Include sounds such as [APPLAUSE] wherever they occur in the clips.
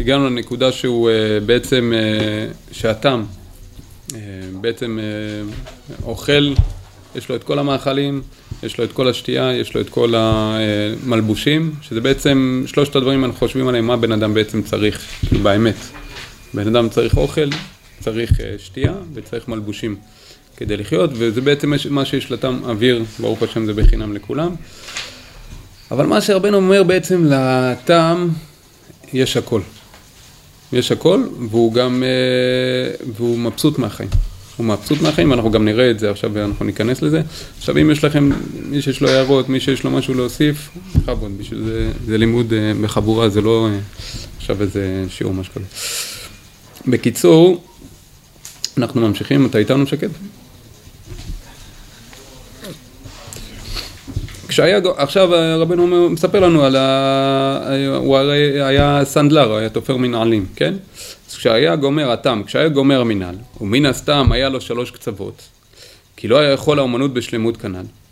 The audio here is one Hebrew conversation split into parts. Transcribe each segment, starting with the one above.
הגענו לנקודה שהוא אה, בעצם, אה, שהטעם אה, בעצם אוכל, יש לו את כל המאכלים, יש לו את כל השתייה, יש לו את כל המלבושים, שזה בעצם שלושת הדברים אנחנו חושבים עליהם, מה בן אדם בעצם צריך, כאילו באמת. בן אדם צריך אוכל, צריך שתייה וצריך מלבושים כדי לחיות, וזה בעצם מה שיש לטעם אוויר, ברוך השם זה בחינם לכולם. אבל מה שרבנו אומר בעצם לטעם, יש הכל. יש הכל, והוא גם, אה, והוא מבסוט מהחיים. הוא מבסוט מהחיים, ואנחנו גם נראה את זה עכשיו ואנחנו ניכנס לזה. עכשיו אם יש לכם, מי שיש לו הערות, מי שיש לו משהו להוסיף, בכבוד, בשביל זה, זה לימוד אה, בחבורה, זה לא אה, עכשיו איזה שיעור משהו כזה. בקיצור, אנחנו ממשיכים, אתה איתנו שקד? כשהיה, עכשיו רבנו מספר לנו על ה... הוא הרי היה סנדלר, היה תופר מנעלים, כן? אז כשהיה גומר התם, כשהיה גומר המנהל, ומן הסתם היה לו שלוש קצוות, כי לא היה יכול האומנות בשלמות כנ"ל.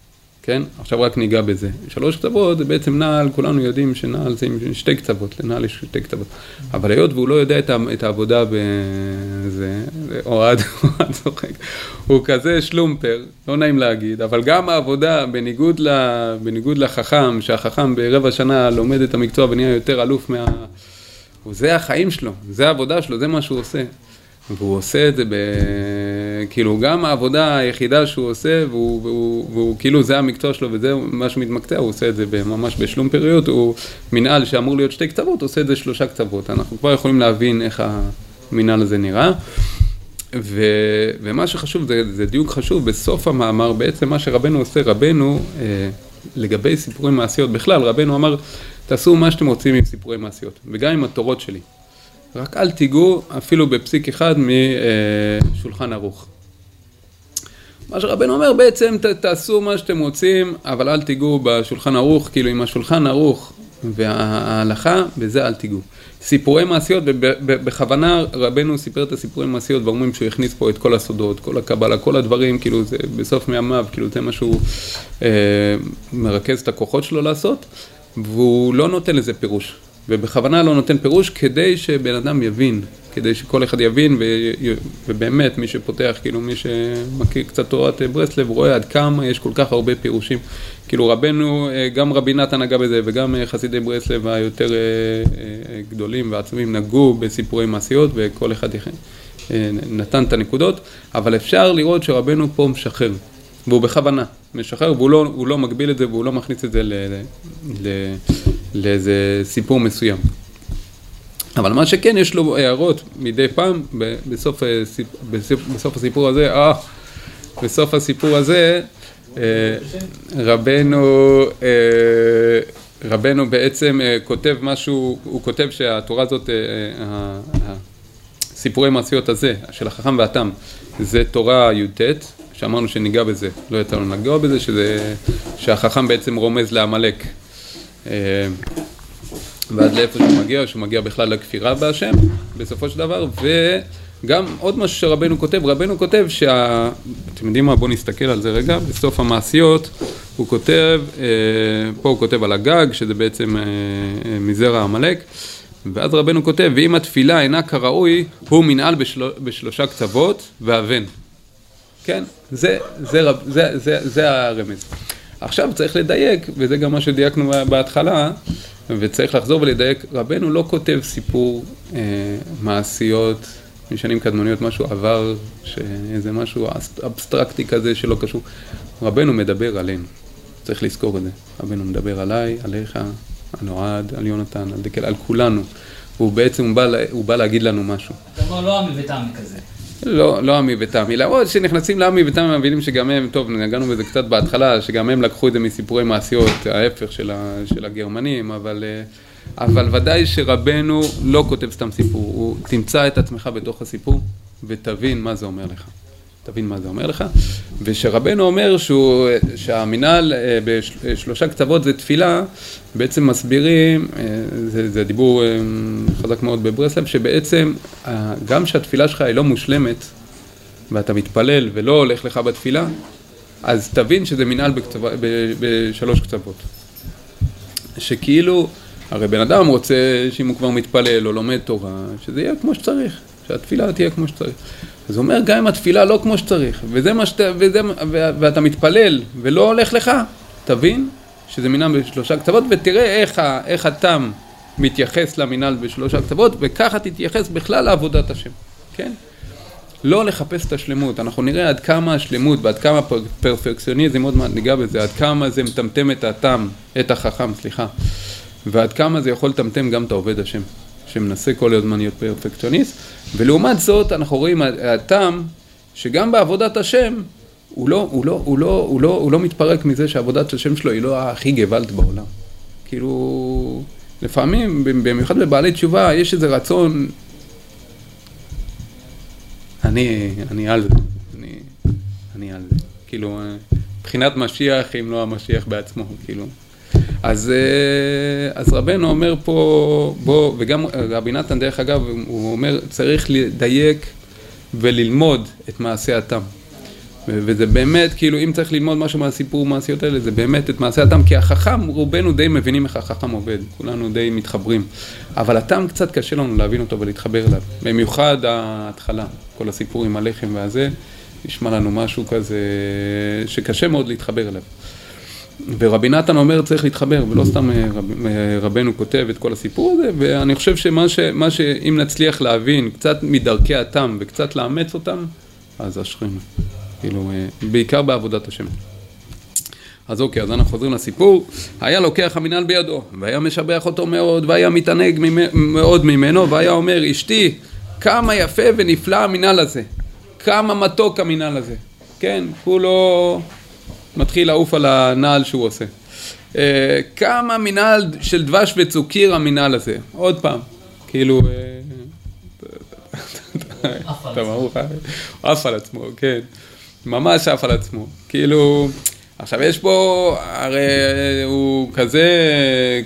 כן? עכשיו רק ניגע בזה. שלוש קצוות זה בעצם נעל, כולנו יודעים שנעל זה עם שתי קצוות, לנעל יש שתי קצוות. אבל היות והוא לא יודע את העבודה בזה, [LAUGHS] אוהד צוחק, הוא כזה שלומפר, לא נעים להגיד, אבל גם העבודה, בניגוד, ל, בניגוד לחכם, שהחכם ברבע שנה לומד את המקצוע ונהיה יותר אלוף מה... זה החיים שלו, זה העבודה שלו, זה מה שהוא עושה. והוא עושה את זה ב... כאילו, גם העבודה היחידה שהוא עושה, והוא, והוא, והוא כאילו זה המקצוע שלו וזה מה שמתמקצע, הוא עושה את זה ממש בשלום פריות, הוא מנהל שאמור להיות שתי קצוות, עושה את זה שלושה קצוות. אנחנו כבר יכולים להבין איך המנהל הזה נראה. ו, ומה שחשוב, זה, זה דיוק חשוב, בסוף המאמר בעצם מה שרבנו עושה, רבנו, אה, לגבי סיפורי מעשיות בכלל, רבנו אמר, תעשו מה שאתם רוצים עם סיפורי מעשיות, וגם עם התורות שלי. רק אל תיגעו אפילו בפסיק אחד משולחן ערוך. מה שרבנו אומר בעצם ת, תעשו מה שאתם רוצים אבל אל תיגעו בשולחן ערוך כאילו עם השולחן ערוך וההלכה בזה אל תיגעו. סיפורי מעשיות ובכוונה רבנו סיפר את הסיפורי מעשיות ואומרים שהוא הכניס פה את כל הסודות, כל הקבלה, כל הדברים כאילו זה בסוף מימיו כאילו זה מה שהוא אה, מרכז את הכוחות שלו לעשות והוא לא נותן לזה פירוש ובכוונה לא נותן פירוש כדי שבן אדם יבין, כדי שכל אחד יבין, ו... ובאמת מי שפותח, כאילו מי שמכיר קצת תורת ברסלב, רואה עד כמה יש כל כך הרבה פירושים. כאילו רבנו, גם רבי נתן נגע בזה וגם חסידי ברסלב היותר אה, אה, גדולים ועצומים נגעו בסיפורי מעשיות וכל אחד אה, נתן את הנקודות, אבל אפשר לראות שרבנו פה משחרר. והוא בכוונה משחרר, והוא לא, לא מגביל את זה והוא לא מכניס את זה ל, ל, לאיזה סיפור מסוים. אבל מה שכן, יש לו הערות מדי פעם, בסוף, בסוף, הסיפור הזה, אה, בסוף הסיפור הזה, אה, רבנו, אה, רבנו בעצם אה, כותב משהו, הוא כותב שהתורה הזאת, סיפורי מעשיות הזה, של החכם והתם, זה תורה י"ט, שאמרנו שניגע בזה, לא יצא לנו לגוע בזה, שזה, שהחכם בעצם רומז לעמלק. אה, ועד לאיפה שהוא מגיע, שהוא מגיע בכלל לכפירה בהשם, בסופו של דבר, וגם עוד משהו שרבנו כותב, רבנו כותב שה... אתם יודעים מה? בואו נסתכל על זה רגע, בסוף המעשיות הוא כותב, אה, פה הוא כותב על הגג, שזה בעצם אה, מזרע עמלק, ואז רבנו כותב, ואם התפילה אינה כראוי, הוא מנעל בשל... בשלושה קצוות ואבן. כן, זה, זה, זה, זה, זה הרמז. עכשיו צריך לדייק, וזה גם מה שדייקנו בהתחלה, וצריך לחזור ולדייק, רבנו לא כותב סיפור אה, מעשיות משנים קדמוניות, משהו עבר, איזה משהו אבסטרקטי כזה שלא קשור. רבנו מדבר עלינו, צריך לזכור את זה. רבנו מדבר עליי, עליך, על אוהד, על יונתן, על דקל, על כולנו. הוא בעצם, הוא בא, הוא בא להגיד לנו משהו. אתה אומר לא עמי וטעמי כזה. לא, לא עמי ותמי, למרות שנכנסים לעמי ותמי מבינים שגם הם, טוב, נגענו בזה קצת בהתחלה, שגם הם לקחו את זה מסיפורי מעשיות, ההפך של, ה, של הגרמנים, אבל, אה, אבל ודאי שרבנו לא כותב סתם סיפור, הוא תמצא את עצמך בתוך הסיפור ותבין מה זה אומר לך. תבין מה זה אומר לך. ושרבנו אומר שהוא, שהמינהל אה, בשלושה קצוות זה תפילה, בעצם מסבירים, אה, זה, זה דיבור אה, חזק מאוד בברסלב, שבעצם גם שהתפילה שלך היא לא מושלמת, ואתה מתפלל ולא הולך לך בתפילה, אז תבין שזה מנהל בקצו... בשלוש קצוות. שכאילו, הרי בן אדם רוצה שאם הוא כבר מתפלל או לומד תורה, שזה יהיה כמו שצריך, שהתפילה תהיה כמו שצריך. אז הוא אומר, גם אם התפילה לא כמו שצריך, וזה מה שאתה, וזה, ואתה מתפלל ולא הולך לך, תבין שזה מינם בשלושה קצוות, ותראה איך, איך התם מתייחס למינהל בשלושה קצוות, וככה תתייחס בכלל לעבודת השם, כן? לא לחפש את השלמות, אנחנו נראה עד כמה השלמות ועד כמה פרפקציוניזם, עוד מעט ניגע בזה, עד כמה זה מטמטם את התם, את החכם, סליחה, ועד כמה זה יכול לטמטם גם את העובד השם, שמנסה כל הזמן להיות פרפקציוניסט, ולעומת זאת אנחנו רואים התם שגם בעבודת השם הוא לא, הוא לא, הוא לא, הוא לא, הוא לא מתפרק מזה שעבודת השם שלו היא לא הכי גוואלד בעולם. כאילו, לפעמים, במיוחד בבעלי תשובה, יש איזה רצון אני, אני על זה, אני, אני על זה. כאילו, מבחינת משיח, אם לא המשיח בעצמו, כאילו. אז, אה, אז רבנו אומר פה, בוא, וגם רבי נתן דרך אגב, הוא אומר, צריך לדייק וללמוד את מעשה התם. וזה באמת, כאילו, אם צריך ללמוד משהו מהסיפור מעשיות האלה, זה באמת את מעשה התם, כי החכם, רובנו די מבינים איך החכם עובד, כולנו די מתחברים. אבל התם קצת קשה לנו להבין אותו ולהתחבר אליו, במיוחד ההתחלה, כל הסיפור עם הלחם והזה, נשמע לנו משהו כזה שקשה מאוד להתחבר אליו. ורבי נתן אומר צריך להתחבר, ולא סתם אה, רב, אה, רבנו כותב את כל הסיפור הזה, ואני חושב שמה ש, ש, אם נצליח להבין קצת מדרכי התם וקצת לאמץ אותם, אז אשרינו. כאילו, אה, בעיקר בעבודת השם. אז אוקיי, אז אנחנו חוזרים לסיפור. היה לוקח המנהל בידו, והיה משבח אותו מאוד, והיה מתענג מאוד ממנו, והיה אומר, אשתי, כמה יפה ונפלא המנהל הזה, כמה מתוק המנהל הזה. כן, כולו מתחיל לעוף על הנעל שהוא עושה. אה, כמה מנהל של דבש וצוקיר המנהל הזה. עוד פעם, כאילו... אה, אתה מערוך, עף על עצמו, כן. ממש עף על עצמו. כאילו, עכשיו יש פה, הרי הוא כזה,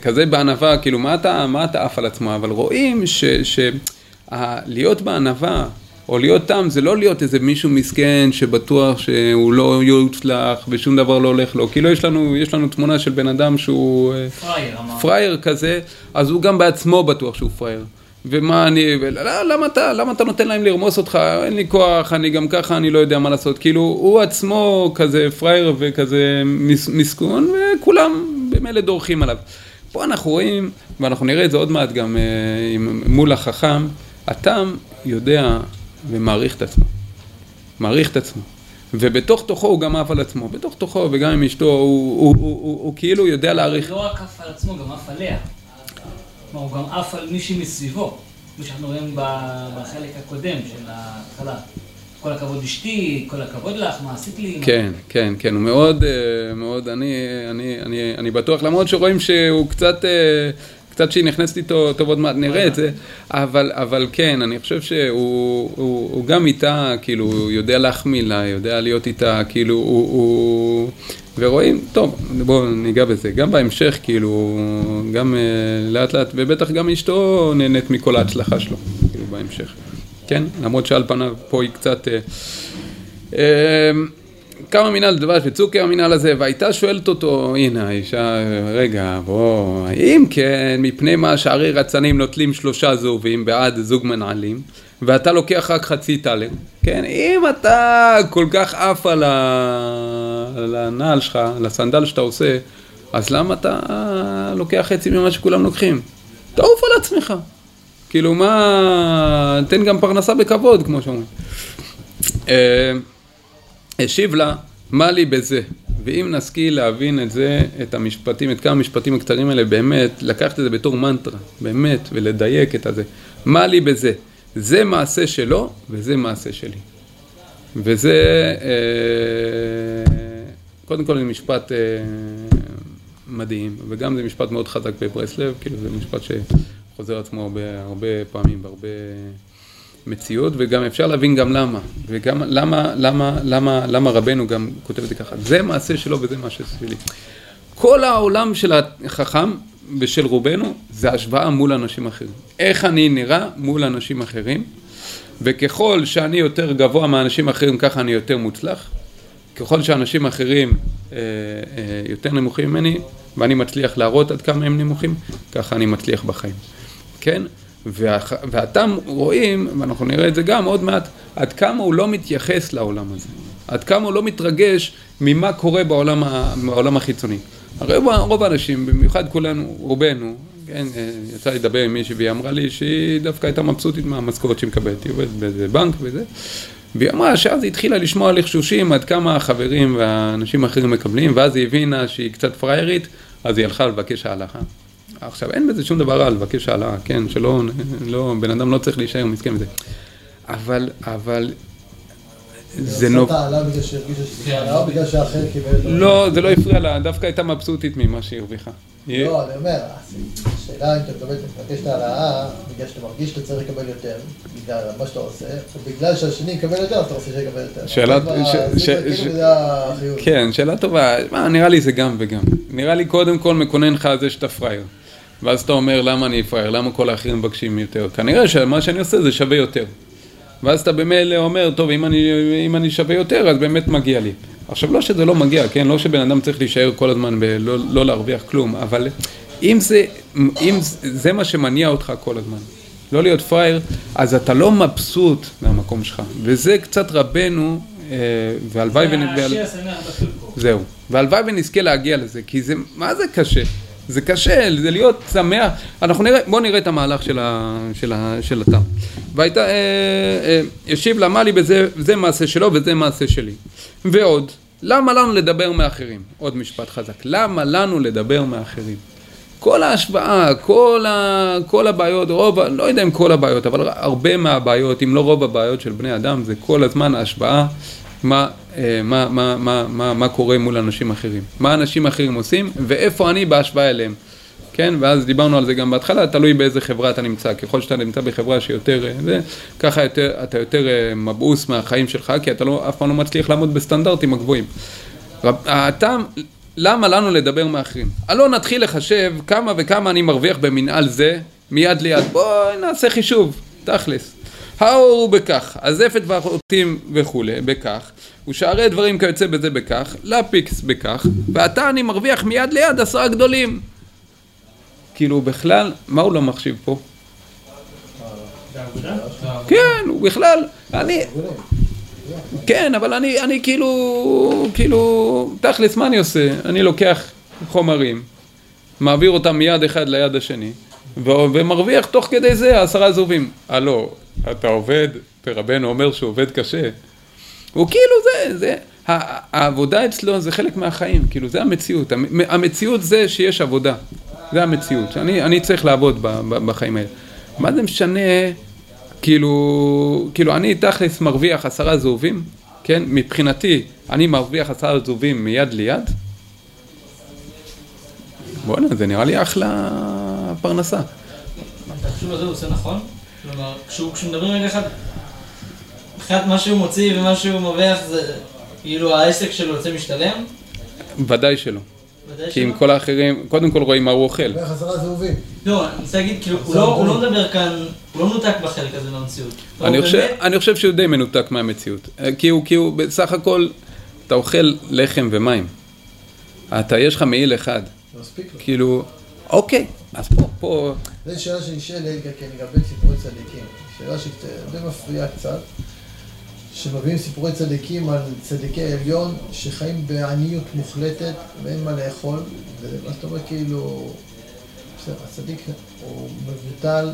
כזה בענווה, כאילו, מה אתה, מה אתה עף על עצמו? אבל רואים שלהיות בענווה, או להיות תם, זה לא להיות איזה מישהו מסכן שבטוח שהוא לא יוצלח ושום דבר לא הולך לו. כאילו יש לנו, יש לנו תמונה של בן אדם שהוא אה, פרייר, פרייר כזה, אז הוא גם בעצמו בטוח שהוא פרייר. ומה אני, ולא, למה אתה, למה אתה נותן להם לרמוס אותך, אין לי כוח, אני גם ככה, אני לא יודע מה לעשות, כאילו, הוא עצמו כזה פראייר וכזה מס, מסכון, וכולם במילא דורכים עליו. פה אנחנו רואים, ואנחנו נראה את זה עוד מעט גם אה, מול החכם, התם יודע ומעריך את עצמו, מעריך את עצמו. ובתוך תוכו הוא גם עף על עצמו, בתוך תוכו וגם עם אשתו, הוא, הוא, הוא, הוא, הוא כאילו יודע להעריך. לא רק עף על עצמו, גם עף עליה. כלומר, הוא גם עף על מישהי מסביבו, כמו שאנחנו רואים בחלק הקודם של ההתחלה. כל הכבוד אשתי, כל הכבוד לך, מה עשית לי? כן, כן, כן, הוא מאוד, אה, מאוד, אני, אני, אני, אני בטוח, למרות שרואים שהוא קצת, אה, קצת שהיא נכנסת איתו, טוב עוד מעט נראה את זה, אבל, אבל כן, אני חושב שהוא הוא, הוא גם איתה, כאילו, הוא יודע להחמיא לה, יודע להיות איתה, כאילו, הוא, הוא, ורואים, טוב, בואו ניגע בזה, גם בהמשך, כאילו, גם uh, לאט לאט, ובטח גם אשתו נהנית מכל ההצלחה שלו, כאילו, בהמשך, כן? למרות שעל פניו פה היא קצת... Uh, uh, כמה מנהל דבש וצוקי המנהל הזה, והייתה שואלת אותו, הנה האישה, רגע, בוא, האם כן, מפני מה שערי רצנים נוטלים שלושה זובים בעד זוג מנהלים, ואתה לוקח רק חצי טלר, כן, אם אתה כל כך עף על, הנעל שלך, על הסנדל שאתה עושה, אז למה אתה לוקח חצי ממה שכולם לוקחים? תעוף על עצמך. כאילו מה, תן גם פרנסה בכבוד, כמו שאומרים. אה, השיב לה, מה לי בזה? ואם נשכיל להבין את זה, את המשפטים, את כמה המשפטים הקצרים האלה, באמת, לקחת את זה בתור מנטרה, באמת, ולדייק את הזה. מה לי בזה? זה מעשה שלו וזה מעשה שלי. וזה, אה, קודם כל זה משפט אה, מדהים, וגם זה משפט מאוד חזק בברסלב, כאילו זה משפט שחוזר עצמו הרבה, פעמים, בהרבה... מציאות, וגם אפשר להבין גם למה. וגם למה, למה, למה, למה רבנו גם כותב את זה ככה. זה מעשה שלו וזה מעשה שלי. כל העולם של החכם ושל רובנו זה השוואה מול אנשים אחרים. איך אני נראה מול אנשים אחרים, וככל שאני יותר גבוה מאנשים אחרים ככה אני יותר מוצלח. ככל שאנשים אחרים אה, אה, יותר נמוכים ממני, ואני מצליח להראות עד כמה הם נמוכים, ככה אני מצליח בחיים. כן? והח... והתם רואים, ואנחנו נראה את זה גם עוד מעט, עד כמה הוא לא מתייחס לעולם הזה. עד כמה הוא לא מתרגש ממה קורה בעולם, ה... בעולם החיצוני. הרי רוב האנשים, במיוחד כולנו, רובנו, כן, אה, יצא לי לדבר עם מישהי והיא אמרה לי שהיא דווקא הייתה מבסוטית מהמשכורת שהיא מקבלת, היא עובדת באיזה בנק וזה, והיא אמרה שאז היא התחילה לשמוע לחשושים עד כמה החברים והאנשים האחרים מקבלים, ואז היא הבינה שהיא קצת פריירית, אז היא הלכה לבקש העלכה. עכשיו, אין בזה שום דבר רע לבקש העלאה, כן, שלא, לא, בן אדם לא צריך להישאר מסכן מזה. אבל, אבל זה נוב... עשתה העלאה בגלל שהרגישה שזה העלאה או בגלל שהאחר קיבל... לא, זה לא הפריע לה, דווקא הייתה מבסוטית ממה שהיא הרוויחה. לא, אני אומר, השאלה אם אתה מקבל, מבקש את ההעלאה, בגלל שאתה מרגיש שאתה צריך לקבל יותר, בגלל מה שאתה עושה, או בגלל שהשני יקבל יותר, אתה רוצה שיקבל יותר. שאלה... כאילו כן, שאלה טובה. נראה לי זה גם וגם. נראה לי קודם כל מקונן לך על זה שאתה פראייר. ואז אתה אומר, למה אני פראייר? למה כל האחרים מבקשים יותר? כנראה שמה שאני עושה זה שווה יותר. ואז אתה במילא אומר, טוב, אם אני, אם אני שווה יותר, אז באמת מגיע לי. עכשיו, לא שזה לא מגיע, כן? לא שבן אדם צריך להישאר כל הזמן ולא לא להרוויח כלום, אבל אם זה, אם זה מה שמניע אותך כל הזמן, לא להיות פראייר, אז אתה לא מבסוט מהמקום שלך. וזה קצת רבנו, אה, והלוואי ונזכה... זהו. והלוואי ונזכה להגיע לזה, כי זה, מה זה קשה? זה קשה, זה להיות שמח. אנחנו נראה, בואו נראה את המהלך של, ה, של, ה, של התם. והייתה, אה, אה, השיב לה, מה לי מעשה שלו וזה מעשה שלי. ועוד, למה לנו לדבר מאחרים? עוד משפט חזק. למה לנו לדבר מאחרים? כל ההשוואה, כל, ה, כל הבעיות, רוב, לא יודע אם כל הבעיות, אבל הרבה מהבעיות, אם לא רוב הבעיות של בני אדם, זה כל הזמן ההשוואה מה, אה, מה, מה, מה, מה, מה קורה מול אנשים אחרים, מה אנשים אחרים עושים ואיפה אני בהשוואה אליהם. כן, ואז דיברנו על זה גם בהתחלה, תלוי באיזה חברה אתה נמצא, ככל שאתה נמצא בחברה שיותר, אה, זה, ככה יותר, אתה יותר אה, מבעוס מהחיים שלך, כי אתה לא, אף פעם לא מצליח לעמוד בסטנדרטים הגבוהים. הטעם, למה לנו לדבר מאחרים? הלא נתחיל לחשב כמה וכמה אני מרוויח במנהל זה, מיד ליד, בואי נעשה חישוב, תכלס. האור הוא בכך, הזפת והחוטים וכולי, בכך, ושערי דברים כיוצא בזה בכך, לפיקס בכך, ועתה אני מרוויח מיד ליד עשרה גדולים. כאילו בכלל, מה הוא לא מחשיב פה? כן, הוא בכלל, אני... כן, אבל אני, אני כאילו, כאילו, תכלס, מה אני עושה? אני לוקח חומרים, מעביר אותם מיד אחד ליד השני, ומרוויח תוך כדי זה עשרה זהובים. הלו, אתה עובד, ורבנו אומר שהוא עובד קשה. הוא כאילו זה, זה, העבודה אצלו זה חלק מהחיים, כאילו זה המציאות, המציאות זה שיש עבודה, זה המציאות, אני, אני צריך לעבוד בחיים האלה. מה זה משנה, כאילו, כאילו אני תכלס מרוויח עשרה זהובים, כן, מבחינתי אני מרוויח עשרה זהובים מיד ליד, בואנה, זה נראה לי אחלה פרנסה. את החישוב הזה עושה נכון? כלומר, כשמדברים רגע אחד, מבחינת מה שהוא מוציא ומה שהוא מרוויח זה כאילו העסק שלו יוצא משתלם? ודאי שלא. כי עם כל האחרים, קודם כל רואים מה הוא אוכל. עשרה זהובים. לא, אני רוצה להגיד, כאילו, לא- הוא לא מדבר כאן, הוא לא מנותק בחלק הזה מהמציאות. אני חושב שהוא די מנותק מהמציאות. כי הוא, בסך הכל, אתה אוכל לחם ומים. אתה, יש לך מעיל אחד. מספיק לו. כאילו, אוקיי, אז פה, פה... זו שאלה שנשאלת לגבי סיפורי צדיקים. שאלה שדי מפריעה קצת, שמביאים סיפורי צדיקים על צדיקי עליון שחיים בעניות מוחלטת ואין מה לאכול, ומה שאתה אומר כאילו, בסדר, הצדיק הוא מבוטל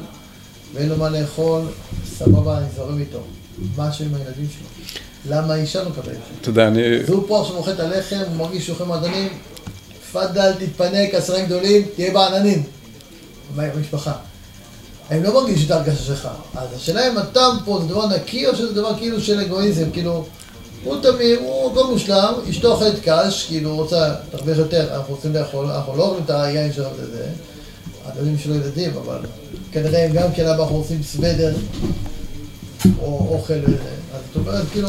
ואין לו מה לאכול, סבבה, אני זורם איתו. מה השם עם הילדים שלו? למה האישה לא מקבלת? תודה, אני... והוא פה עכשיו אוכל את הלחם, הוא מרגיש שהוא אוכל מעדנים, תפאדל, תתפנק, עשרים גדולים, תהיה בעננים. במשפחה. הם לא מרגישים את ההרגשה שלך. אז השאלה אם הטעם פה זה דבר נקי או שזה דבר כאילו של אגואיזם, כאילו, הוא תמיד, הוא הכל מושלם, אשתו אוכלת קש, כאילו הוא רוצה תרוויח יותר, אנחנו רוצים לאכול, אנחנו לא אוכלים את היין שלו וזה, הילדים שלו ילדים, אבל כנראה הם גם כן אנחנו רוצים סוודר, או אוכל וזה. אז זאת אומרת, כאילו,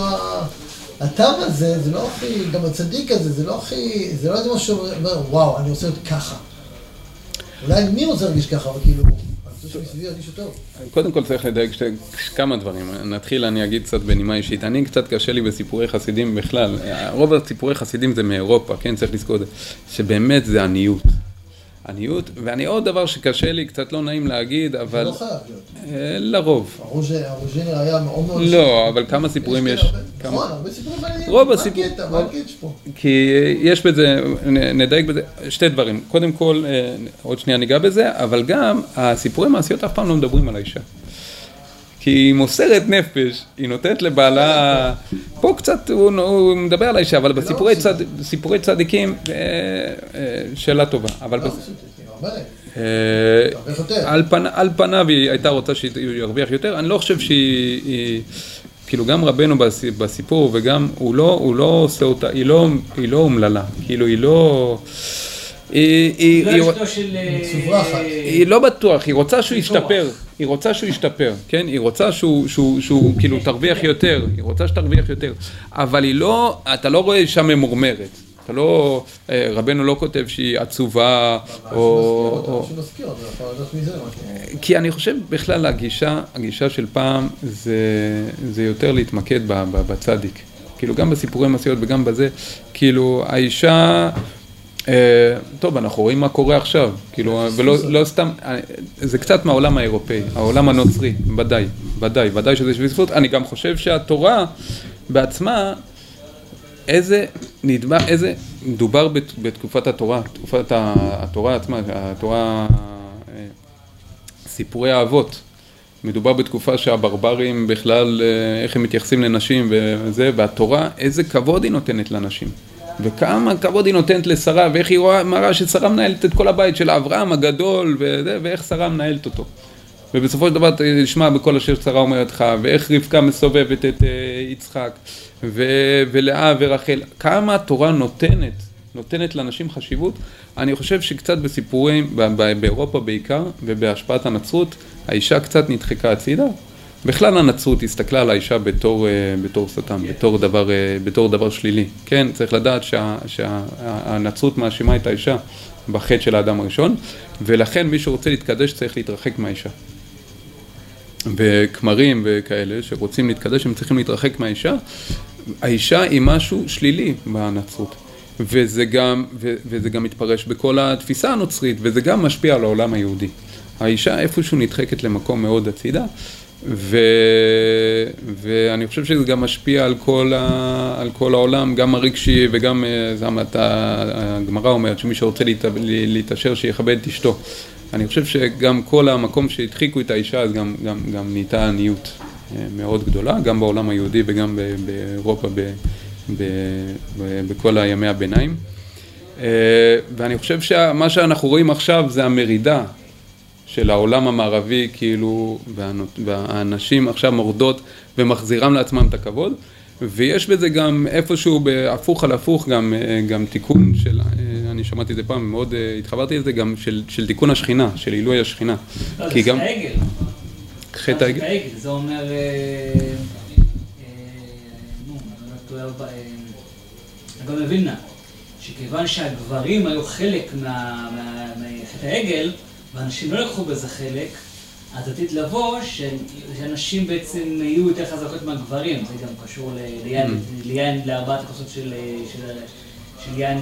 הטעם הזה, זה לא הכי, גם הצדיק הזה, זה לא הכי, זה לא איזה משהו שאומר, וואו, אני רוצה להיות ככה. אולי מי רוצה להרגיש ככה, אבל כאילו. קודם כל צריך לדייק כמה דברים. נתחיל, אני אגיד קצת בנימה אישית. אני קצת קשה לי בסיפורי חסידים בכלל. רוב הסיפורי חסידים זה מאירופה, כן? צריך לזכור את זה. שבאמת זה עניות. עניות, ואני עוד דבר שקשה לי, קצת לא נעים להגיד, זה אבל לא חייב להיות. אה, לרוב. הרוז'ינר היה מאוד מאוד... לא, אבל כמה סיפורים יש? נכון, הרבה סיפורים מעניינים. רוב מה הסיפור- הקטע? מה הקטע פה? כי יש בזה, נדייק בזה, שתי דברים. קודם כל, אה, עוד שנייה ניגע בזה, אבל גם הסיפורי מעשיות אף פעם לא מדברים על האישה. כי היא מוסרת נפש, היא נותנת לבעלה, פה קצת הוא, הוא מדבר על האישה, אבל בסיפורי, צד, סיפורי צדיקים, אה, אה, שאלה טובה. אבל לא. אה. על, פנ, על פניו היא הייתה רוצה שהוא ירוויח יותר, אני לא חושב שהיא, היא, כאילו גם רבנו בס- בסיפור וגם, הוא לא, הוא לא עושה אותה, היא לא, היא לא אומללה, כאילו היא לא, היא, היא, לא היא, אשתו של... אה. היא לא בטוח, היא רוצה שהוא. ישתפר, היא רוצה שהוא ישתפר, כן? היא רוצה שהוא, שהוא, שהוא כאילו תרוויח יותר, היא רוצה שתרוויח יותר, אבל היא לא, אתה לא רואה אישה ממורמרת, אתה לא, אה, רבנו לא כותב שהיא עצובה, או... משהו. כי אני חושב בכלל הגישה, הגישה של פעם זה, זה יותר להתמקד ב- ב- בצדיק. כאילו גם בסיפורי מעשיות וגם בזה, כאילו האישה, אה, טוב אנחנו רואים מה קורה עכשיו, כאילו ולא לא סתם, אה, זה קצת מהעולם האירופאי, העולם הנוצרי, ודאי, ודאי, ודאי שזה שביספות, אני גם חושב שהתורה בעצמה איזה נדבך, איזה, מדובר בת, בתקופת התורה, תקופת התורה עצמה, התורה, אה, סיפורי האבות. מדובר בתקופה שהברברים בכלל, אה, איך הם מתייחסים לנשים וזה, והתורה, איזה כבוד היא נותנת לנשים. וכמה כבוד היא נותנת לשרה, ואיך היא רואה, מראה ששרה מנהלת את כל הבית של אברהם הגדול, וזה, ואיך שרה מנהלת אותו. ובסופו של דבר תשמע בכל אשר שרה אומרת לך, ואיך רבקה מסובבת את אה, יצחק, ו- ולאה ורחל, כמה התורה נותנת, נותנת לאנשים חשיבות. אני חושב שקצת בסיפורים, באירופה בעיקר, ובהשפעת הנצרות, האישה קצת נדחקה הצידה. בכלל הנצרות הסתכלה על האישה בתור, אה, בתור שטן, בתור דבר, אה, בתור דבר שלילי. כן, צריך לדעת שהנצרות מאשימה את האישה בחטא של האדם הראשון, ולכן מי שרוצה להתקדש צריך להתרחק מהאישה. וכמרים וכאלה שרוצים להתקדש, הם צריכים להתרחק מהאישה. האישה היא משהו שלילי בנצרות. וזה גם, ו, וזה גם מתפרש בכל התפיסה הנוצרית, וזה גם משפיע על העולם היהודי. האישה איפשהו נדחקת למקום מאוד הצידה, ו, ואני חושב שזה גם משפיע על כל, ה, על כל העולם, גם הרגשי וגם, אה, זה אתה, הגמרא אומרת שמי שרוצה להת, להתעשר שיכבד את אשתו. אני חושב שגם כל המקום שהדחיקו את האישה, אז גם, גם, גם נהייתה עניות אה, מאוד גדולה, גם בעולם היהודי וגם באירופה, ב, ב, ב, בכל הימי הביניים. אה, ואני חושב שמה שאנחנו רואים עכשיו זה המרידה של העולם המערבי, כאילו, והאנשים עכשיו מורדות ומחזירם לעצמם את הכבוד. ויש בזה גם איפשהו בהפוך על הפוך, גם, אה, גם תיקון של, אה, אני שמעתי את זה פעם, מאוד אה, התחברתי לזה, גם של, של תיקון השכינה, של עילוי השכינה. לא, זה גם העגל. חטא העגל, זה אומר, נו, אני טועה, ב- הגאון מווילנה, שכיוון שהגברים היו חלק מחטא העגל, ואנשים לא לקחו בזה חלק, אז עתיד לבוא שאנשים בעצם יהיו יותר חזקות מהגברים, זה גם קשור ל- ליין, Mm. לארבעת הכוסות של, של, של יין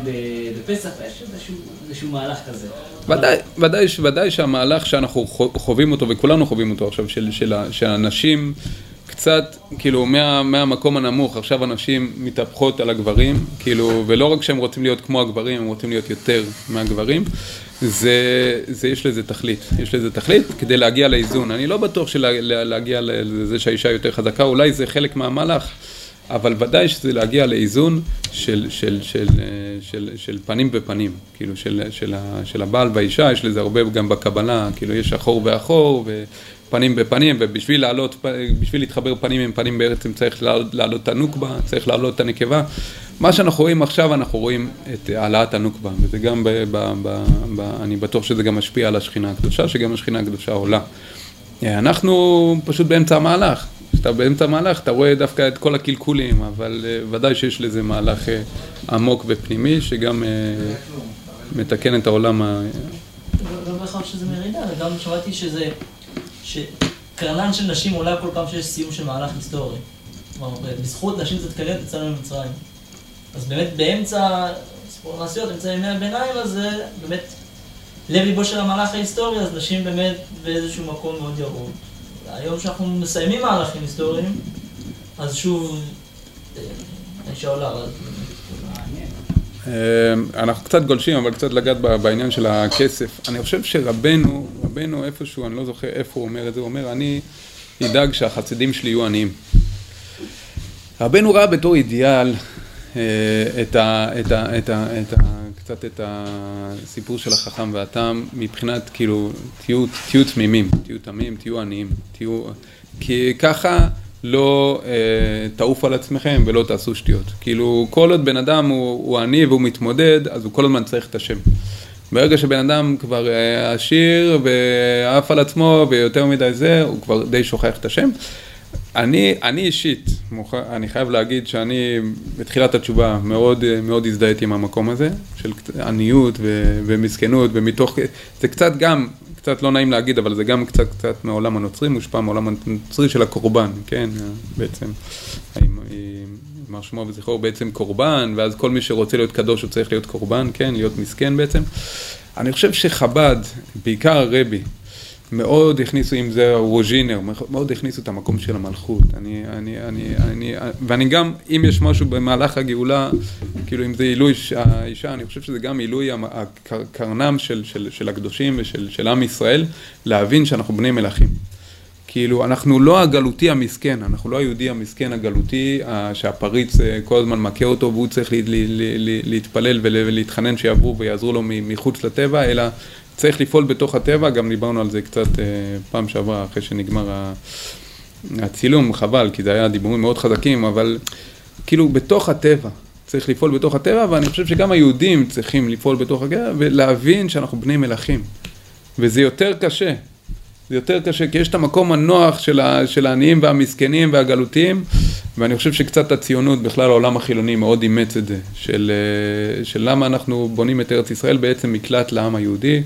בפסח, ויש איזשהו, מהלך כזה. ודאי, ודאי, ודאי שהמהלך שאנחנו חו- חווים אותו, וכולנו חווים אותו עכשיו, של, של, שהנשים קצת, כאילו, מה, מהמקום הנמוך, עכשיו הנשים מתהפכות על הגברים, כאילו, ולא רק שהם רוצים להיות כמו הגברים, הם רוצים להיות יותר מהגברים, זה, זה יש לזה תכלית, יש לזה תכלית כדי להגיע לאיזון. אני לא בטוח שלהגיע לזה שהאישה יותר חזקה, אולי זה חלק מהמהלך. אבל ודאי שזה להגיע לאיזון של, של, של, של, של פנים בפנים, כאילו של, של, של הבעל והאישה, יש לזה הרבה גם בקבלה, כאילו יש אחור ואחור ופנים בפנים, ובשביל לעלות, בשביל להתחבר פנים עם פנים בעצם צריך לעלות, את הנוקבה, צריך לעלות את הנקבה. מה שאנחנו רואים עכשיו, אנחנו רואים את העלאת הנוקבה, וזה גם, ב, ב, ב, ב, אני בטוח שזה גם משפיע על השכינה הקדושה, שגם השכינה הקדושה עולה. אנחנו פשוט באמצע המהלך. כשאתה באמצע המהלך אתה רואה דווקא את כל הקלקולים, אבל אה, ודאי שיש לזה מהלך אה, עמוק ופנימי שגם אה, מתקן את העולם ה... לא בהכרח שזה מרידה, גם שמעתי שזה, שקרנן של נשים עולה כל פעם שיש סיום של מהלך היסטורי. כלומר, בזכות נשים את יצאנו ממצרים. אז באמת באמצע סיפור המעשיות, אמצע ימי הביניים, אז זה באמת לב ליבו של המהלך ההיסטורי, אז נשים באמת באיזשהו מקום מאוד ירוד. היום שאנחנו מסיימים מהלכים היסטוריים, אז שוב, האישה עולה, אבל... אנחנו קצת גולשים, אבל קצת לגעת בעניין של הכסף. אני חושב שרבנו, רבנו איפשהו, אני לא זוכר איפה הוא אומר את זה, הוא אומר, אני אדאג שהחסידים שלי יהיו עניים. רבנו ראה בתור אידיאל אה, את ה, את ה, את ה, את ה, קצת את הסיפור של החכם והתם מבחינת כאילו תהיו, תהיו תמימים, תהיו תמים, תהיו עניים, תהיו... כי ככה לא אה, תעוף על עצמכם ולא תעשו שטויות. כאילו כל עוד בן אדם הוא, הוא עני והוא מתמודד, אז הוא כל הזמן צריך את השם. ברגע שבן אדם כבר אה, עשיר ועף על עצמו ויותר מדי זה, הוא כבר די שוכח את השם. אני, אני אישית, מוכ... אני חייב להגיד שאני בתחילת התשובה מאוד, מאוד הזדהיתי עם המקום הזה, של עניות ו... ומסכנות, ומתוך, זה קצת גם, קצת לא נעים להגיד, אבל זה גם קצת, קצת מהעולם הנוצרי, מושפע מהעולם הנוצרי של הקורבן, כן, בעצם, יימר שמו וזכרו בעצם קורבן, ואז כל מי שרוצה להיות קדוש הוא צריך להיות קורבן, כן, להיות מסכן בעצם. אני חושב שחב"ד, בעיקר הרבי, מאוד הכניסו, אם זה רוז'ינר, מאוד הכניסו את המקום של המלכות. אני, אני, אני, אני, ואני גם, אם יש משהו במהלך הגאולה, כאילו אם זה עילוי האישה, אני חושב שזה גם עילוי הקרנם של, של, של הקדושים ושל של עם ישראל, להבין שאנחנו בני מלכים. כאילו, אנחנו לא הגלותי המסכן, אנחנו לא היהודי המסכן הגלותי, שהפריץ כל הזמן מכה אותו והוא צריך להתפלל ולהתחנן שיעברו ויעזרו לו מחוץ לטבע, אלא צריך לפעול בתוך הטבע, גם דיברנו על זה קצת אה, פעם שעברה, אחרי שנגמר הצילום, חבל, כי זה היה דיבורים מאוד חזקים, אבל כאילו בתוך הטבע, צריך לפעול בתוך הטבע, ואני חושב שגם היהודים צריכים לפעול בתוך הטבע, ולהבין שאנחנו בני מלכים. וזה יותר קשה, זה יותר קשה, כי יש את המקום הנוח של, ה, של העניים והמסכנים והגלותיים, ואני חושב שקצת הציונות, בכלל העולם החילוני מאוד אימץ את זה, של, של למה אנחנו בונים את ארץ ישראל בעצם מקלט לעם היהודי,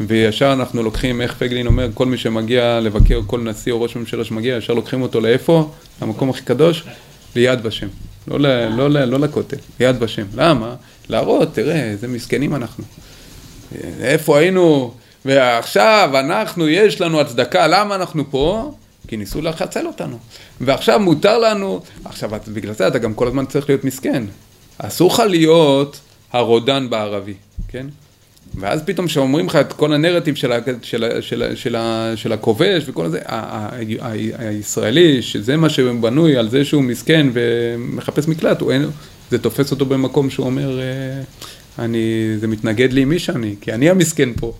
וישר אנחנו לוקחים, איך פייגלין אומר, כל מי שמגיע לבקר, כל נשיא או ראש ממשלה שמגיע, ישר לוקחים אותו לאיפה? למקום הכי קדוש? ליד ושם. לא, לא, לא, לא, לא לכותל, ליד ושם. למה? להראות, תראה, איזה מסכנים אנחנו. איפה היינו? ועכשיו אנחנו, יש לנו הצדקה, למה אנחנו פה? כי ניסו לחצל אותנו. ועכשיו מותר לנו, עכשיו בגלל זה אתה גם כל הזמן צריך להיות מסכן. אסור לך להיות הרודן בערבי, כן? ואז פתאום כשאומרים לך את כל הנרטיב של, ה, של, של, של, ה, של הכובש וכל זה, הישראלי, שזה מה שבנוי על זה שהוא מסכן ומחפש מקלט, הוא אין, זה תופס אותו במקום שהוא אומר, אני, זה מתנגד לי מי שאני, כי אני המסכן פה.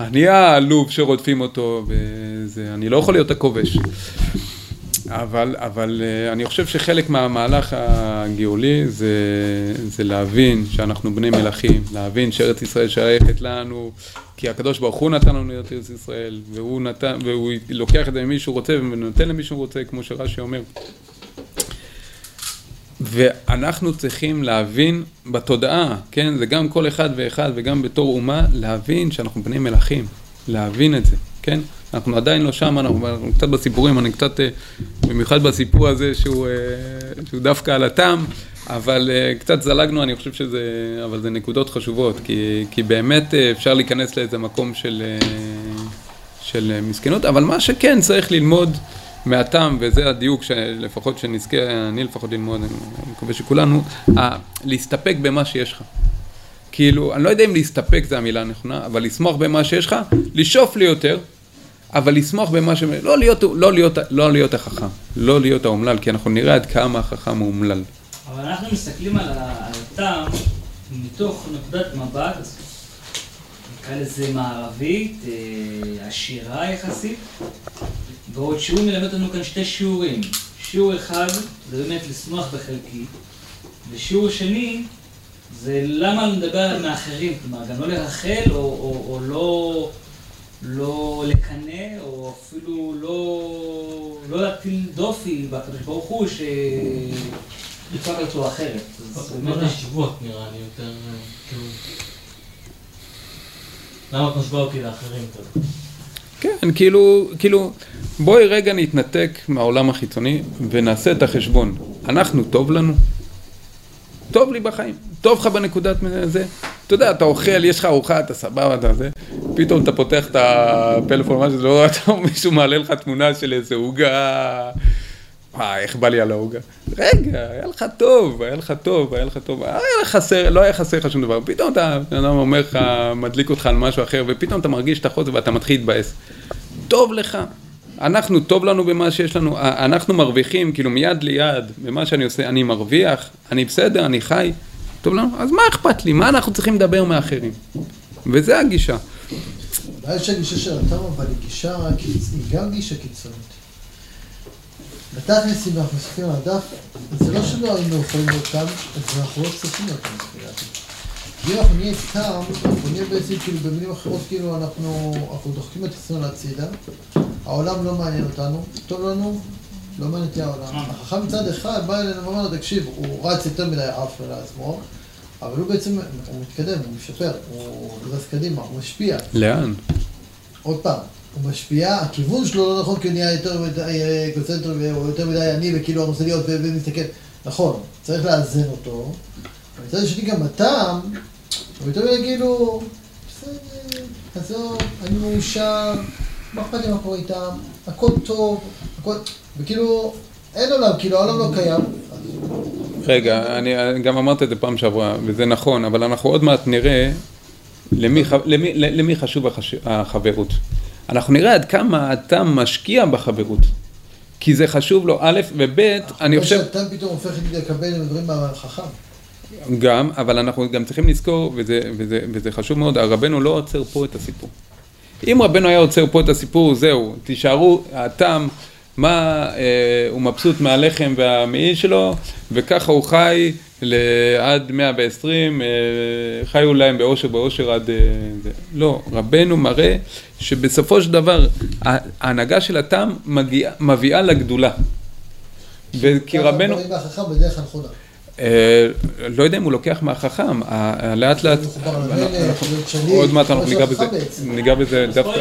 אני העלוב שרודפים אותו, וזה, אני לא יכול להיות הכובש. אבל, אבל אה, אני חושב שחלק מהמהלך הגאולי זה, זה להבין שאנחנו בני מלכים, להבין שארץ ישראל שייכת לנו, כי הקדוש ברוך הוא נתן לנו את ארץ ישראל, והוא, נתן, והוא לוקח את זה ממי שהוא רוצה ונותן למי שהוא רוצה, כמו שרש"י אומר. ואנחנו צריכים להבין בתודעה, כן, זה גם כל אחד ואחד וגם בתור אומה, להבין שאנחנו בני מלכים, להבין את זה, כן? אנחנו עדיין לא שם, אנחנו, אנחנו קצת בסיפורים, אני קצת, אה, במיוחד בסיפור הזה שהוא, אה, שהוא דווקא על הטעם, אבל אה, קצת זלגנו, אני חושב שזה, אבל זה נקודות חשובות, כי, כי באמת אפשר להיכנס לאיזה מקום של, של מסכנות, אבל מה שכן צריך ללמוד מהטעם, וזה הדיוק שלפחות שנזכה, אני לפחות ללמוד, אני מקווה שכולנו, להסתפק במה שיש לך. כאילו, אני לא יודע אם להסתפק זה המילה הנכונה, אבל לשמוח במה שיש לך, לשאוף לי יותר, אבל לשמוח במה ש... לא להיות, לא להיות, לא להיות החכם, לא להיות האומלל, כי אנחנו נראה עד כמה החכם הוא אומלל. אבל אנחנו מסתכלים על הטעם מתוך נקודת מבט, נקרא לזה מערבית, אה, עשירה יחסית, ועוד שהוא מלמד אותנו כאן שתי שיעורים. שיעור אחד זה באמת לשמוח בחלקי, ושיעור שני זה למה לדבר מאחרים, כלומר גם לא לרחל או, או, או לא, לא לקנא, או אפילו לא, לא להטיל דופי בקדוש ברוך הוא שיפק על צורה אחרת. לא להשוות נראה לי יותר, כאילו... למה את משווה אותי לאחרים? כן, כאילו, כאילו, בואי רגע נתנתק מהעולם החיצוני ונעשה את החשבון. אנחנו, טוב לנו? טוב לי בחיים. טוב לך בנקודת זה? אתה יודע, אתה אוכל, יש לך ארוחה, אתה סבבה, אתה זה, פתאום אתה פותח את הפלאפון, מה שזה לא, אתה, מישהו מעלה לך תמונה של איזה עוגה. וואי, איך בא לי על העוגה. רגע, היה לך טוב, היה לך טוב, היה לך טוב. היה לך חסר, לא היה חסר לך שום דבר. פתאום אתה, בן אדם אומר לך, מדליק אותך על משהו אחר, ופתאום אתה מרגיש את החוזר ואתה מתחיל להתבאס. טוב לך. אנחנו, טוב לנו במה שיש לנו, אנחנו מרוויחים, כאילו מיד ליד, במה שאני עושה, אני מרוויח, אני בסדר, אני חי, טוב לנו, אז מה אכפת לי? מה אנחנו צריכים לדבר מאחרים? וזה הגישה. הבעיה של הגישה של התם, אבל היא גישה, היא גם גישה קיצונית. בתכלס, אם אנחנו מסתכלים על הדף, זה לא שלא היינו יכולים להיות תם, אז אנחנו לא צריכים להיות תם, לדעתי. אם אנחנו נהיה תם, אנחנו נהיה בעצם, כאילו, במילים אחרות, כאילו, אנחנו, אנחנו דוחקים את עצמנו להצידה, העולם לא מעניין אותנו, טוב לנו, לא מעניין אותי העולם. החכם מצד אחד בא אלינו ואומר לו, תקשיב, הוא רץ יותר מדי עף לעצמו, אבל הוא בעצם, הוא מתקדם, הוא משפר, הוא רץ קדימה, הוא משפיע. לאן? עוד פעם, הוא משפיע, הכיוון שלו לא נכון כי הוא נהיה יותר מדי אגוצנטרי והוא יותר מדי עני וכאילו להיות ומסתכל. נכון, צריך לאזן אותו. מצד שני גם הטעם, הוא יותר מדי כאילו, בסדר, עזוב, אני מאושר, מה אכפת לי מה קורה איתם, הכל טוב, הכל, וכאילו, אין עולם, כאילו העולם לא קיים. רגע, אני גם אמרתי את זה פעם שעברה, וזה נכון, אבל אנחנו עוד מעט נראה למי, למי, למי חשוב החש... החברות. אנחנו נראה עד כמה אתה משקיע בחברות. כי זה חשוב לו, א', וב', אני חושב... שאתה פתאום הופך לקבל דברים מהחכם. גם, אבל אנחנו גם צריכים לזכור, וזה, וזה, וזה חשוב מאוד, הרבנו לא עוצר פה את הסיפור. אם רבנו היה עוצר פה את הסיפור, זהו, תישארו, הטעם, מה, אה, הוא מבסוט מהלחם והמעיל שלו, וככה הוא חי עד 120, אה, חיו להם באושר באושר עד... אה, זה. לא, רבנו מראה שבסופו של דבר ההנהגה של הטעם מגיע, מביאה לגדולה. וכי רבנו... אה, לא יודע אם הוא לוקח מהחכם, לאט לאט, עוד מעט אנחנו ניגע בזה, ניגע בזה דווקא.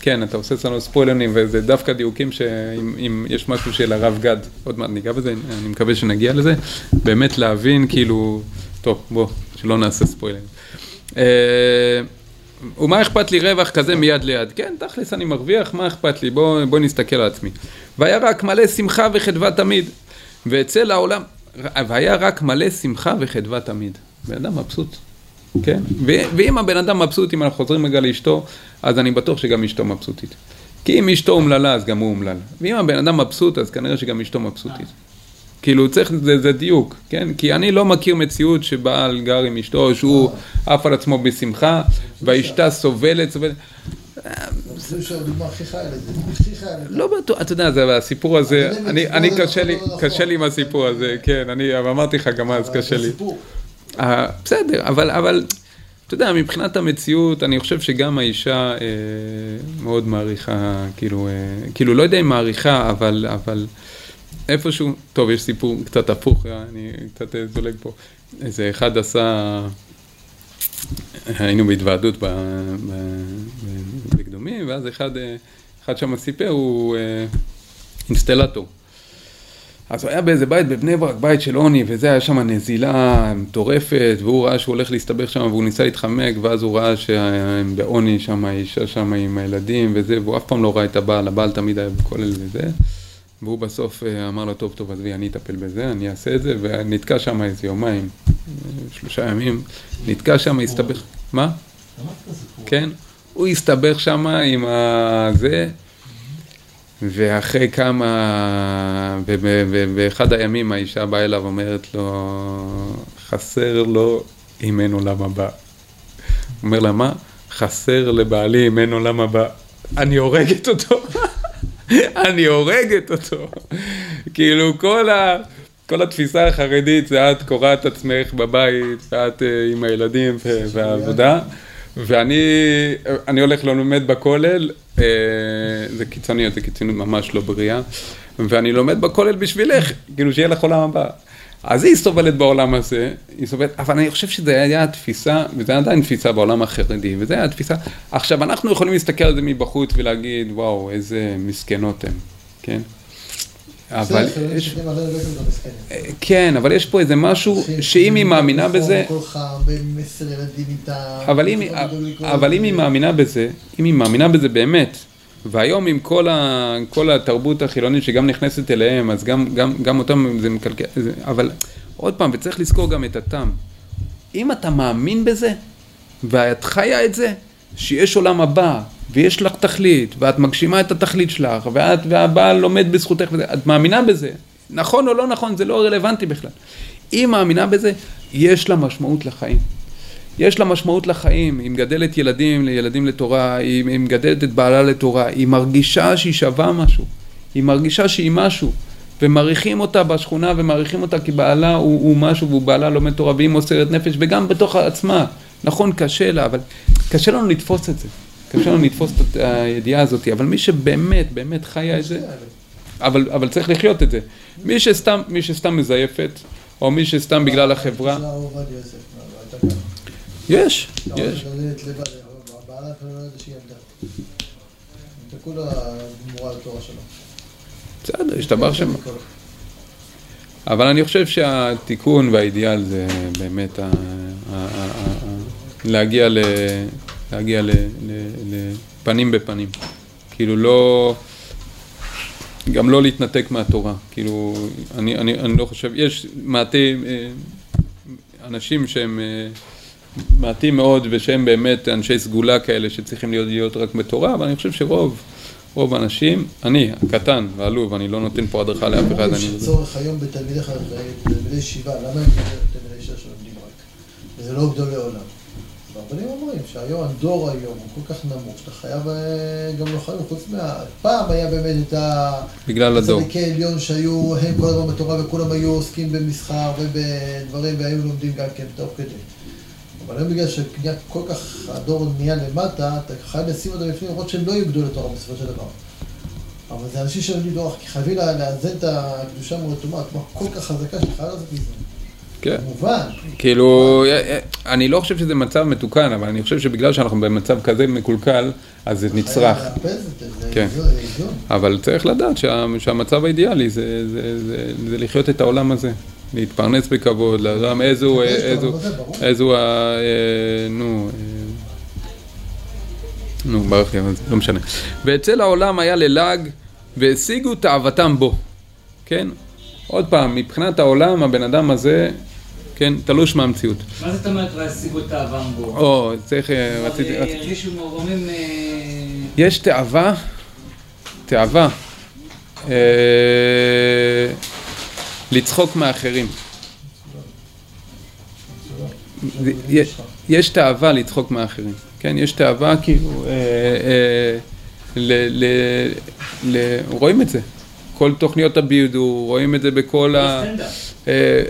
כן, אתה עושה אצלנו ספוילרים, וזה דווקא דיוקים שאם יש משהו של הרב גד, עוד מעט ניגע בזה, אני מקווה שנגיע לזה, באמת להבין, כאילו, טוב, בוא, שלא נעשה ספוילרים. אה, ומה אכפת לי רווח כזה מיד ליד? כן, תכלס אני מרוויח, מה אכפת לי? בוא, בוא נסתכל על עצמי. והיה רק מלא שמחה וחדווה תמיד, ואצל העולם, והיה רק מלא שמחה וחדווה תמיד. בן אדם מבסוט, כן? ואם הבן אדם מבסוט, אם אנחנו חוזרים רגע לאשתו, אז אני בטוח שגם אשתו מבסוטית. כי אם אשתו אומללה, אז גם הוא אומלל. ואם הבן אדם מבסוט, אז כנראה שגם אשתו מבסוטית. כאילו צריך, זה, זה דיוק, כן? כי אני לא מכיר מציאות שבעל גר עם אשתו, שהוא עף על עצמו בשמחה, והאשתה סובלת, סובלת. לא בטוח, אתה יודע, זה הסיפור הזה, אני קשה לי, קשה לי עם הסיפור הזה, כן, אני אמרתי לך גם אז, קשה לי. בסדר, אבל... אתה יודע, מבחינת המציאות, אני חושב שגם האישה אה, מאוד מעריכה, כאילו, אה, כאילו, לא יודע אם מעריכה, אבל, אבל איפשהו, טוב, יש סיפור קצת הפוך, אה, אני קצת אה, זולג פה. איזה אחד עשה, היינו בהתוועדות בקדומים, ואז אחד, אה, אחד שם סיפר, הוא אה, אינסטלטור. אז הוא היה באיזה בית בבני ברק, בית של עוני, וזה היה שם נזילה מטורפת, והוא ראה שהוא הולך להסתבך שם, והוא ניסה להתחמק, ואז הוא ראה שהם בעוני שם, האישה שם עם הילדים וזה, והוא אף פעם לא ראה את הבעל, הבעל תמיד היה בכולל וזה. והוא בסוף אה, אמר לו, טוב, טוב, עזבי, אני אטפל בזה, אני אעשה את זה, ונתקע שם איזה יומיים, שלושה ימים, נתקע שם, הסתבך, מה? כן, הוא הסתבך שם עם הזה, ואחרי כמה, באחד הימים האישה באה אליו ואומרת לו, חסר לו אין עולם הבא. אומר לה, מה? חסר לבעלי אין עולם הבא. אני הורגת אותו. [LAUGHS] אני הורגת אותו. כאילו כל, ה, כל התפיסה החרדית זה את קורעת עצמך בבית, ואת uh, עם הילדים והעבודה. ואני הולך ללמד בכולל, אה, זה קיצוניות, זה קיצוניות ממש לא בריאה, ואני לומד בכולל בשבילך, כאילו שיהיה לך עולם הבא. אז היא סובלת בעולם הזה, היא סובלת, אבל אני חושב שזה היה התפיסה, וזה עדיין תפיסה בעולם החרדי, וזה היה התפיסה. עכשיו, אנחנו יכולים להסתכל על זה מבחוץ ולהגיד, וואו, איזה מסכנות הן, כן? אבל יש. כן, אבל יש פה איזה משהו שאם היא מאמינה בזה. אבל אם, אבל אם היא מאמינה בזה, אם היא מאמינה בזה באמת, והיום עם כל, ה, כל התרבות החילונית שגם נכנסת אליהם, אז גם, גם, גם אותם זה מקלקל, זה, אבל עוד פעם, וצריך לזכור גם את הטעם. אם אתה מאמין בזה, ואת חיה את זה, שיש עולם הבא, ויש לך תכלית, ואת מגשימה את התכלית שלך, ואת והבעל לומד בזכותך, את מאמינה בזה, נכון או לא נכון, זה לא רלוונטי בכלל. היא מאמינה בזה, יש לה משמעות לחיים. יש לה משמעות לחיים, היא מגדלת ילדים, ילדים לתורה, היא, היא מגדלת את בעלה לתורה, היא מרגישה שהיא שווה משהו, היא מרגישה שהיא משהו, ומעריכים אותה בשכונה ומעריכים אותה כי בעלה הוא, הוא משהו והוא בעלה לומד תורה והיא מוסרת נפש וגם בתוך עצמה, נכון קשה לה, אבל קשה לנו לתפוס את זה, קשה לנו לתפוס את הידיעה הזאת, אבל מי שבאמת באמת חיה את זה, אבל, אבל צריך לחיות את זה, מי שסתם, מי שסתם מזייפת, או מי שסתם בגלל החברה. יש, יש. לא שלו. בסדר, השתבח שם. אבל אני חושב שהתיקון והאידיאל זה באמת להגיע, ל, להגיע לפנים בפנים. כאילו לא, גם לא להתנתק מהתורה. כאילו, אני, אני, אני לא חושב, יש מעטי אה, אנשים שהם אה, מעטים מאוד ושהם באמת אנשי סגולה כאלה שצריכים להיות, להיות רק בתורה, אבל אני חושב שרוב, רוב האנשים, אני הקטן והעלוב, אני לא נותן פה הדרכה לאף אחד, אני... שצורך היום בתלמידי ישיבה, למה הם תלמידי ישיבה שלומדים רק? וזה לא גדולי עולם. והרבנים אומרים שהיום, הדור היום הוא כל כך נמוך, שאתה חייב אה, גם לא חייב, חוץ מה... פעם היה באמת את ה... בגלל הדור. צדיקי עליון שהיו, הם כל הזמן בתורה וכולם היו עוסקים במסחר ובדברים והיו לומדים גם כן תוך כדי. אבל היום בגלל שנהיה כל כך, הדור נהיה למטה, אתה חייב לשים אותם בפנים, למרות שהם לא יהיו גדולי תורה בסופו של דבר. אבל זה אנשים שלומדים תורה, כי חייבים לאזן את הקדושה מול התורה כל כך חזקה שאתה חייב לעשות מזה. כן. כמובן. כאילו, אני לא חושב שזה מצב מתוקן, אבל אני חושב שבגלל שאנחנו במצב כזה מקולקל, אז זה נצרך. כן. אבל צריך לדעת שה, שהמצב האידיאלי זה, זה, זה, זה לחיות את העולם הזה. להתפרנס בכבוד, לדעת איזו, איזו. איזו, אה, נו, אה, נו, ברח לי, לא משנה. ואצל העולם היה ללעג והשיגו תאוותם בו, כן? עוד פעם, מבחינת העולם, הבן אדם הזה, כן, תלוש מהמציאות. מה זאת אומרת והשיגו את האבם בו? או, צריך, אה, רציתי, רציתי. הרגישו מעורמים... אה, יש תאווה, תאווה, אה, לצחוק מאחרים. יש- תאווה לצחוק מאחרים, כן? יש תאווה כאילו, אה, אה, רואים את זה. כל תוכניות הבידור, רואים את זה בכל ה... סטנדאפ. אה,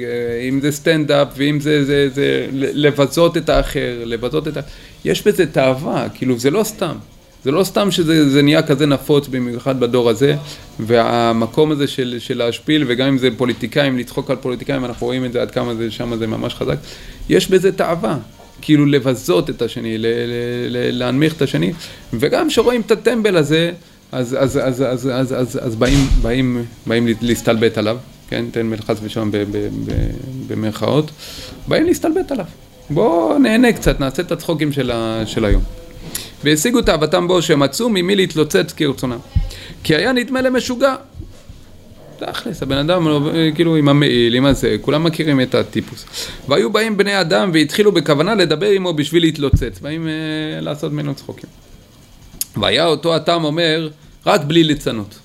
אה, אם זה סטנדאפ ואם זה, זה, זה לבזות את האחר, לבזות את ה... יש בזה תאווה, כאילו זה לא סתם. זה לא סתם שזה זה נהיה כזה נפוץ במיוחד בדור הזה, והמקום הזה של, של להשפיל, וגם אם זה פוליטיקאים, לצחוק על פוליטיקאים, אנחנו רואים את זה עד כמה זה, שם זה ממש חזק, יש בזה תאווה. כאילו לבזות את השני, ל- ל- ל- להנמיך את השני, וגם כשרואים את הטמבל הזה, אז, אז, אז, אז, אז, אז, אז באים, באים, באים להסתלבט עליו, כן, תן ב- ב- במרכאות, באים להסתלבט עליו. בואו נהנה קצת, נעשה את הצחוקים של, ה, של היום. והשיגו תאוותם בו שמצאו ממי להתלוצץ כרצונם. כי היה נדמה למשוגע. תכלס, הבן אדם אה, כאילו עם המעיל, עם הזה, כולם מכירים את הטיפוס. והיו באים בני אדם והתחילו בכוונה לדבר עמו בשביל להתלוצץ, באים אה, לעשות ממנו צחוקים. והיה אותו הטעם אומר, רק בלי ליצנות.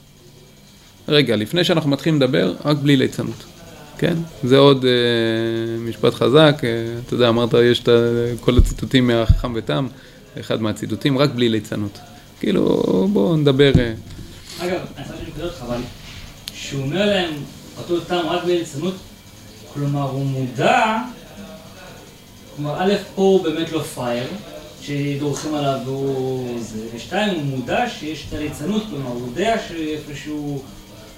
רגע, לפני שאנחנו מתחילים לדבר, רק בלי ליצנות. כן? זה עוד אה, משפט חזק, אה, אתה יודע, אמרת, יש את כל הציטוטים מהחכם ותם, אחד מהציטוטים, רק בלי ליצנות. כאילו, בואו נדבר... אה, אגב, אני חושב שאני אותך, אבל שהוא אומר להם, אותו טעם רק בליצנות, כלומר הוא מודע, כלומר א', פה הוא באמת לא פראייר, שדורכים עליו והוא זה, ושתיים, הוא מודע שיש את הליצנות, כלומר הוא יודע שאיפשהו,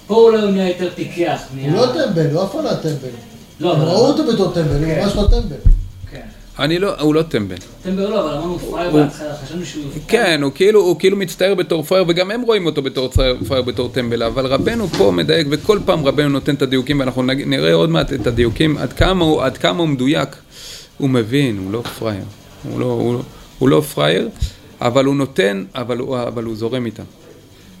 פה אולי הוא נהיה יותר פיקח מה... הוא לא טמבל, הוא אף פעם לא טמבל. לא, אבל- ראו אותו בתור טמבל, הוא כן. ממש לא טמבל. כן. אני לא, הוא לא טמבל. טמבל לא, אבל אמרנו פראייר בהתחלה, חשבנו שהוא... כן, הוא כאילו, הוא כאילו מצטער בתור פראייר, וגם הם רואים אותו בתור פראייר, פראייר בתור טמבל, אבל רבנו פה מדייק, וכל פעם רבנו נותן את הדיוקים, ואנחנו נראה עוד מעט את הדיוקים, עד כמה הוא, עד כמה הוא מדויק. הוא מבין, הוא לא פראייר. הוא לא, הוא, לא- פראייר, אבל הוא נותן, אבל הוא, אבל הוא זורם איתם.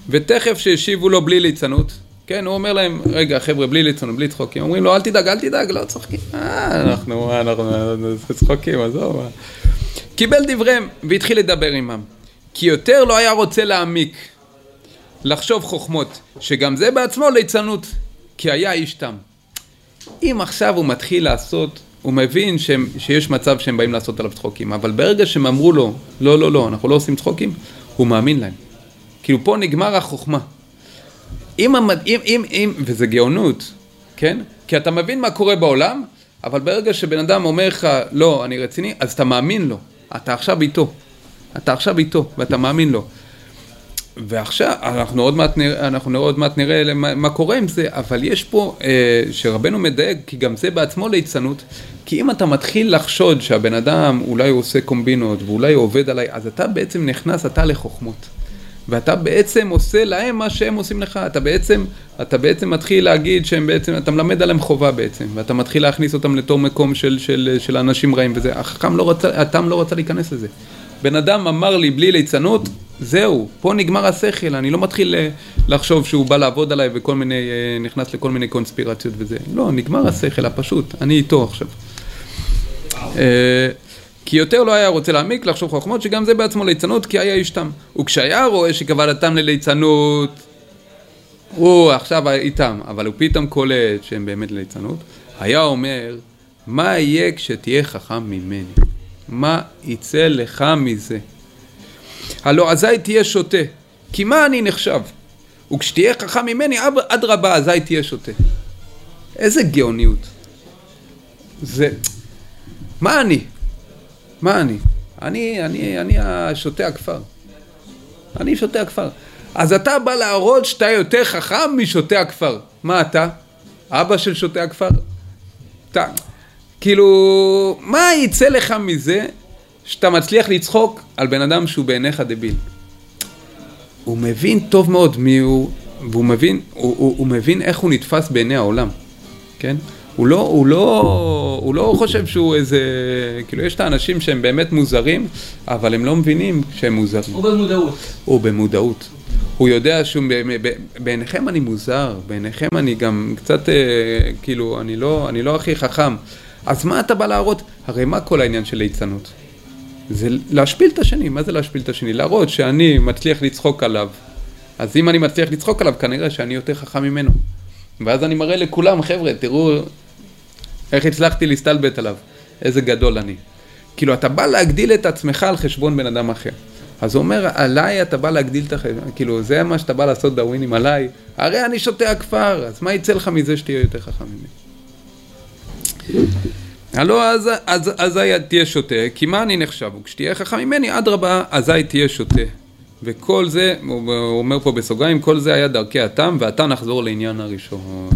ותכף שהשיבו לו בלי ליצנות, כן, הוא אומר להם, רגע חבר'ה, בלי ליצנות, בלי צחוקים, אומרים לו, אל תדאג, אל תדאג, לא צוחקים, אה, אנחנו, אנחנו, אנחנו צחוקים, עזוב. מה." קיבל דבריהם והתחיל לדבר עמם. כי יותר לא היה רוצה להעמיק, לחשוב חוכמות, שגם זה בעצמו ליצנות, כי היה איש תם. אם עכשיו הוא מתחיל לעשות, הוא מבין שהם, שיש מצב שהם באים לעשות עליו צחוקים, אבל ברגע שהם אמרו לו, לא, לא, לא, אנחנו לא עושים צחוקים, הוא מאמין להם. כאילו פה נגמר החוכמה. אם. אם, אם, אם, וזה גאונות, כן? כי אתה מבין מה קורה בעולם, אבל ברגע שבן אדם אומר לך, לא, אני רציני, אז אתה מאמין לו. אתה עכשיו איתו. אתה עכשיו איתו, ואתה מאמין לו. ועכשיו, אנחנו עוד מעט נראה, אנחנו עוד מעט נראה מה, מה קורה עם זה, אבל יש פה, אה, שרבנו מדייק, כי גם זה בעצמו ליצנות, כי אם אתה מתחיל לחשוד שהבן אדם אולי הוא עושה קומבינות ואולי הוא עובד עליי, אז אתה בעצם נכנס אתה לחוכמות. ואתה בעצם עושה להם מה שהם עושים לך, אתה בעצם, אתה בעצם מתחיל להגיד שהם בעצם, אתה מלמד עליהם חובה בעצם, ואתה מתחיל להכניס אותם לתור מקום של, של, של אנשים רעים וזה, החכם לא רצה, התם לא רצה להיכנס לזה. בן אדם אמר לי בלי ליצנות, זהו, פה נגמר השכל, אני לא מתחיל אה, לחשוב שהוא בא לעבוד עליי וכל מיני, אה, נכנס לכל מיני קונספירציות וזה, לא, נגמר השכל הפשוט, אני איתו עכשיו. אה, כי יותר לא היה רוצה להעמיק, לחשוב חוכמות, שגם זה בעצמו ליצנות, כי היה איש תם. וכשהיה רואה שכוונתם לליצנות, הוא עכשיו איתם, אבל הוא פתאום קולט שהם באמת לליצנות, היה אומר, מה יהיה כשתהיה חכם ממני? מה יצא לך מזה? הלא אזי תהיה שוטה, כי מה אני נחשב? וכשתהיה חכם ממני, אדרבה, אזי תהיה שוטה. איזה גאוניות. זה... מה אני? מה אני? אני, אני, אני השוטה הכפר. אני שוטה הכפר. אז אתה בא להראות שאתה יותר חכם משוטה הכפר. מה אתה? אבא של שוטה הכפר? אתה, כאילו, מה יצא לך מזה שאתה מצליח לצחוק על בן אדם שהוא בעיניך דביל? הוא מבין טוב מאוד מי הוא, והוא מבין, הוא, הוא, הוא מבין איך הוא נתפס בעיני העולם, כן? הוא לא, הוא, לא, הוא לא חושב שהוא איזה, כאילו יש את האנשים שהם באמת מוזרים, אבל הם לא מבינים שהם מוזרים. הוא במודעות. הוא במודעות. הוא יודע שהוא, בעיניכם אני מוזר, בעיניכם אני גם קצת, אה, כאילו, אני לא, אני לא הכי חכם. אז מה אתה בא להראות? הרי מה כל העניין של ליצנות? זה להשפיל את השני, מה זה להשפיל את השני? להראות שאני מצליח לצחוק עליו. אז אם אני מצליח לצחוק עליו, כנראה שאני יותר חכם ממנו. ואז אני מראה לכולם, חבר'ה, תראו איך הצלחתי להסתלבט עליו, איזה גדול אני. כאילו, אתה בא להגדיל את עצמך על חשבון בן אדם אחר. אז הוא אומר, עליי אתה בא להגדיל את החשבון, כאילו, זה מה שאתה בא לעשות דאווינים עליי, הרי אני שותה הכפר, אז מה יצא לך מזה שתהיה יותר חכם ממני? הלא אז, אז, אזי תהיה שותה, כי מה אני נחשב? וכשתהיה חכם ממני, אדרבה, אזי תהיה שותה. וכל זה, הוא אומר פה בסוגריים, כל זה היה דרכי התם, ועתה נחזור לעניין הראשון.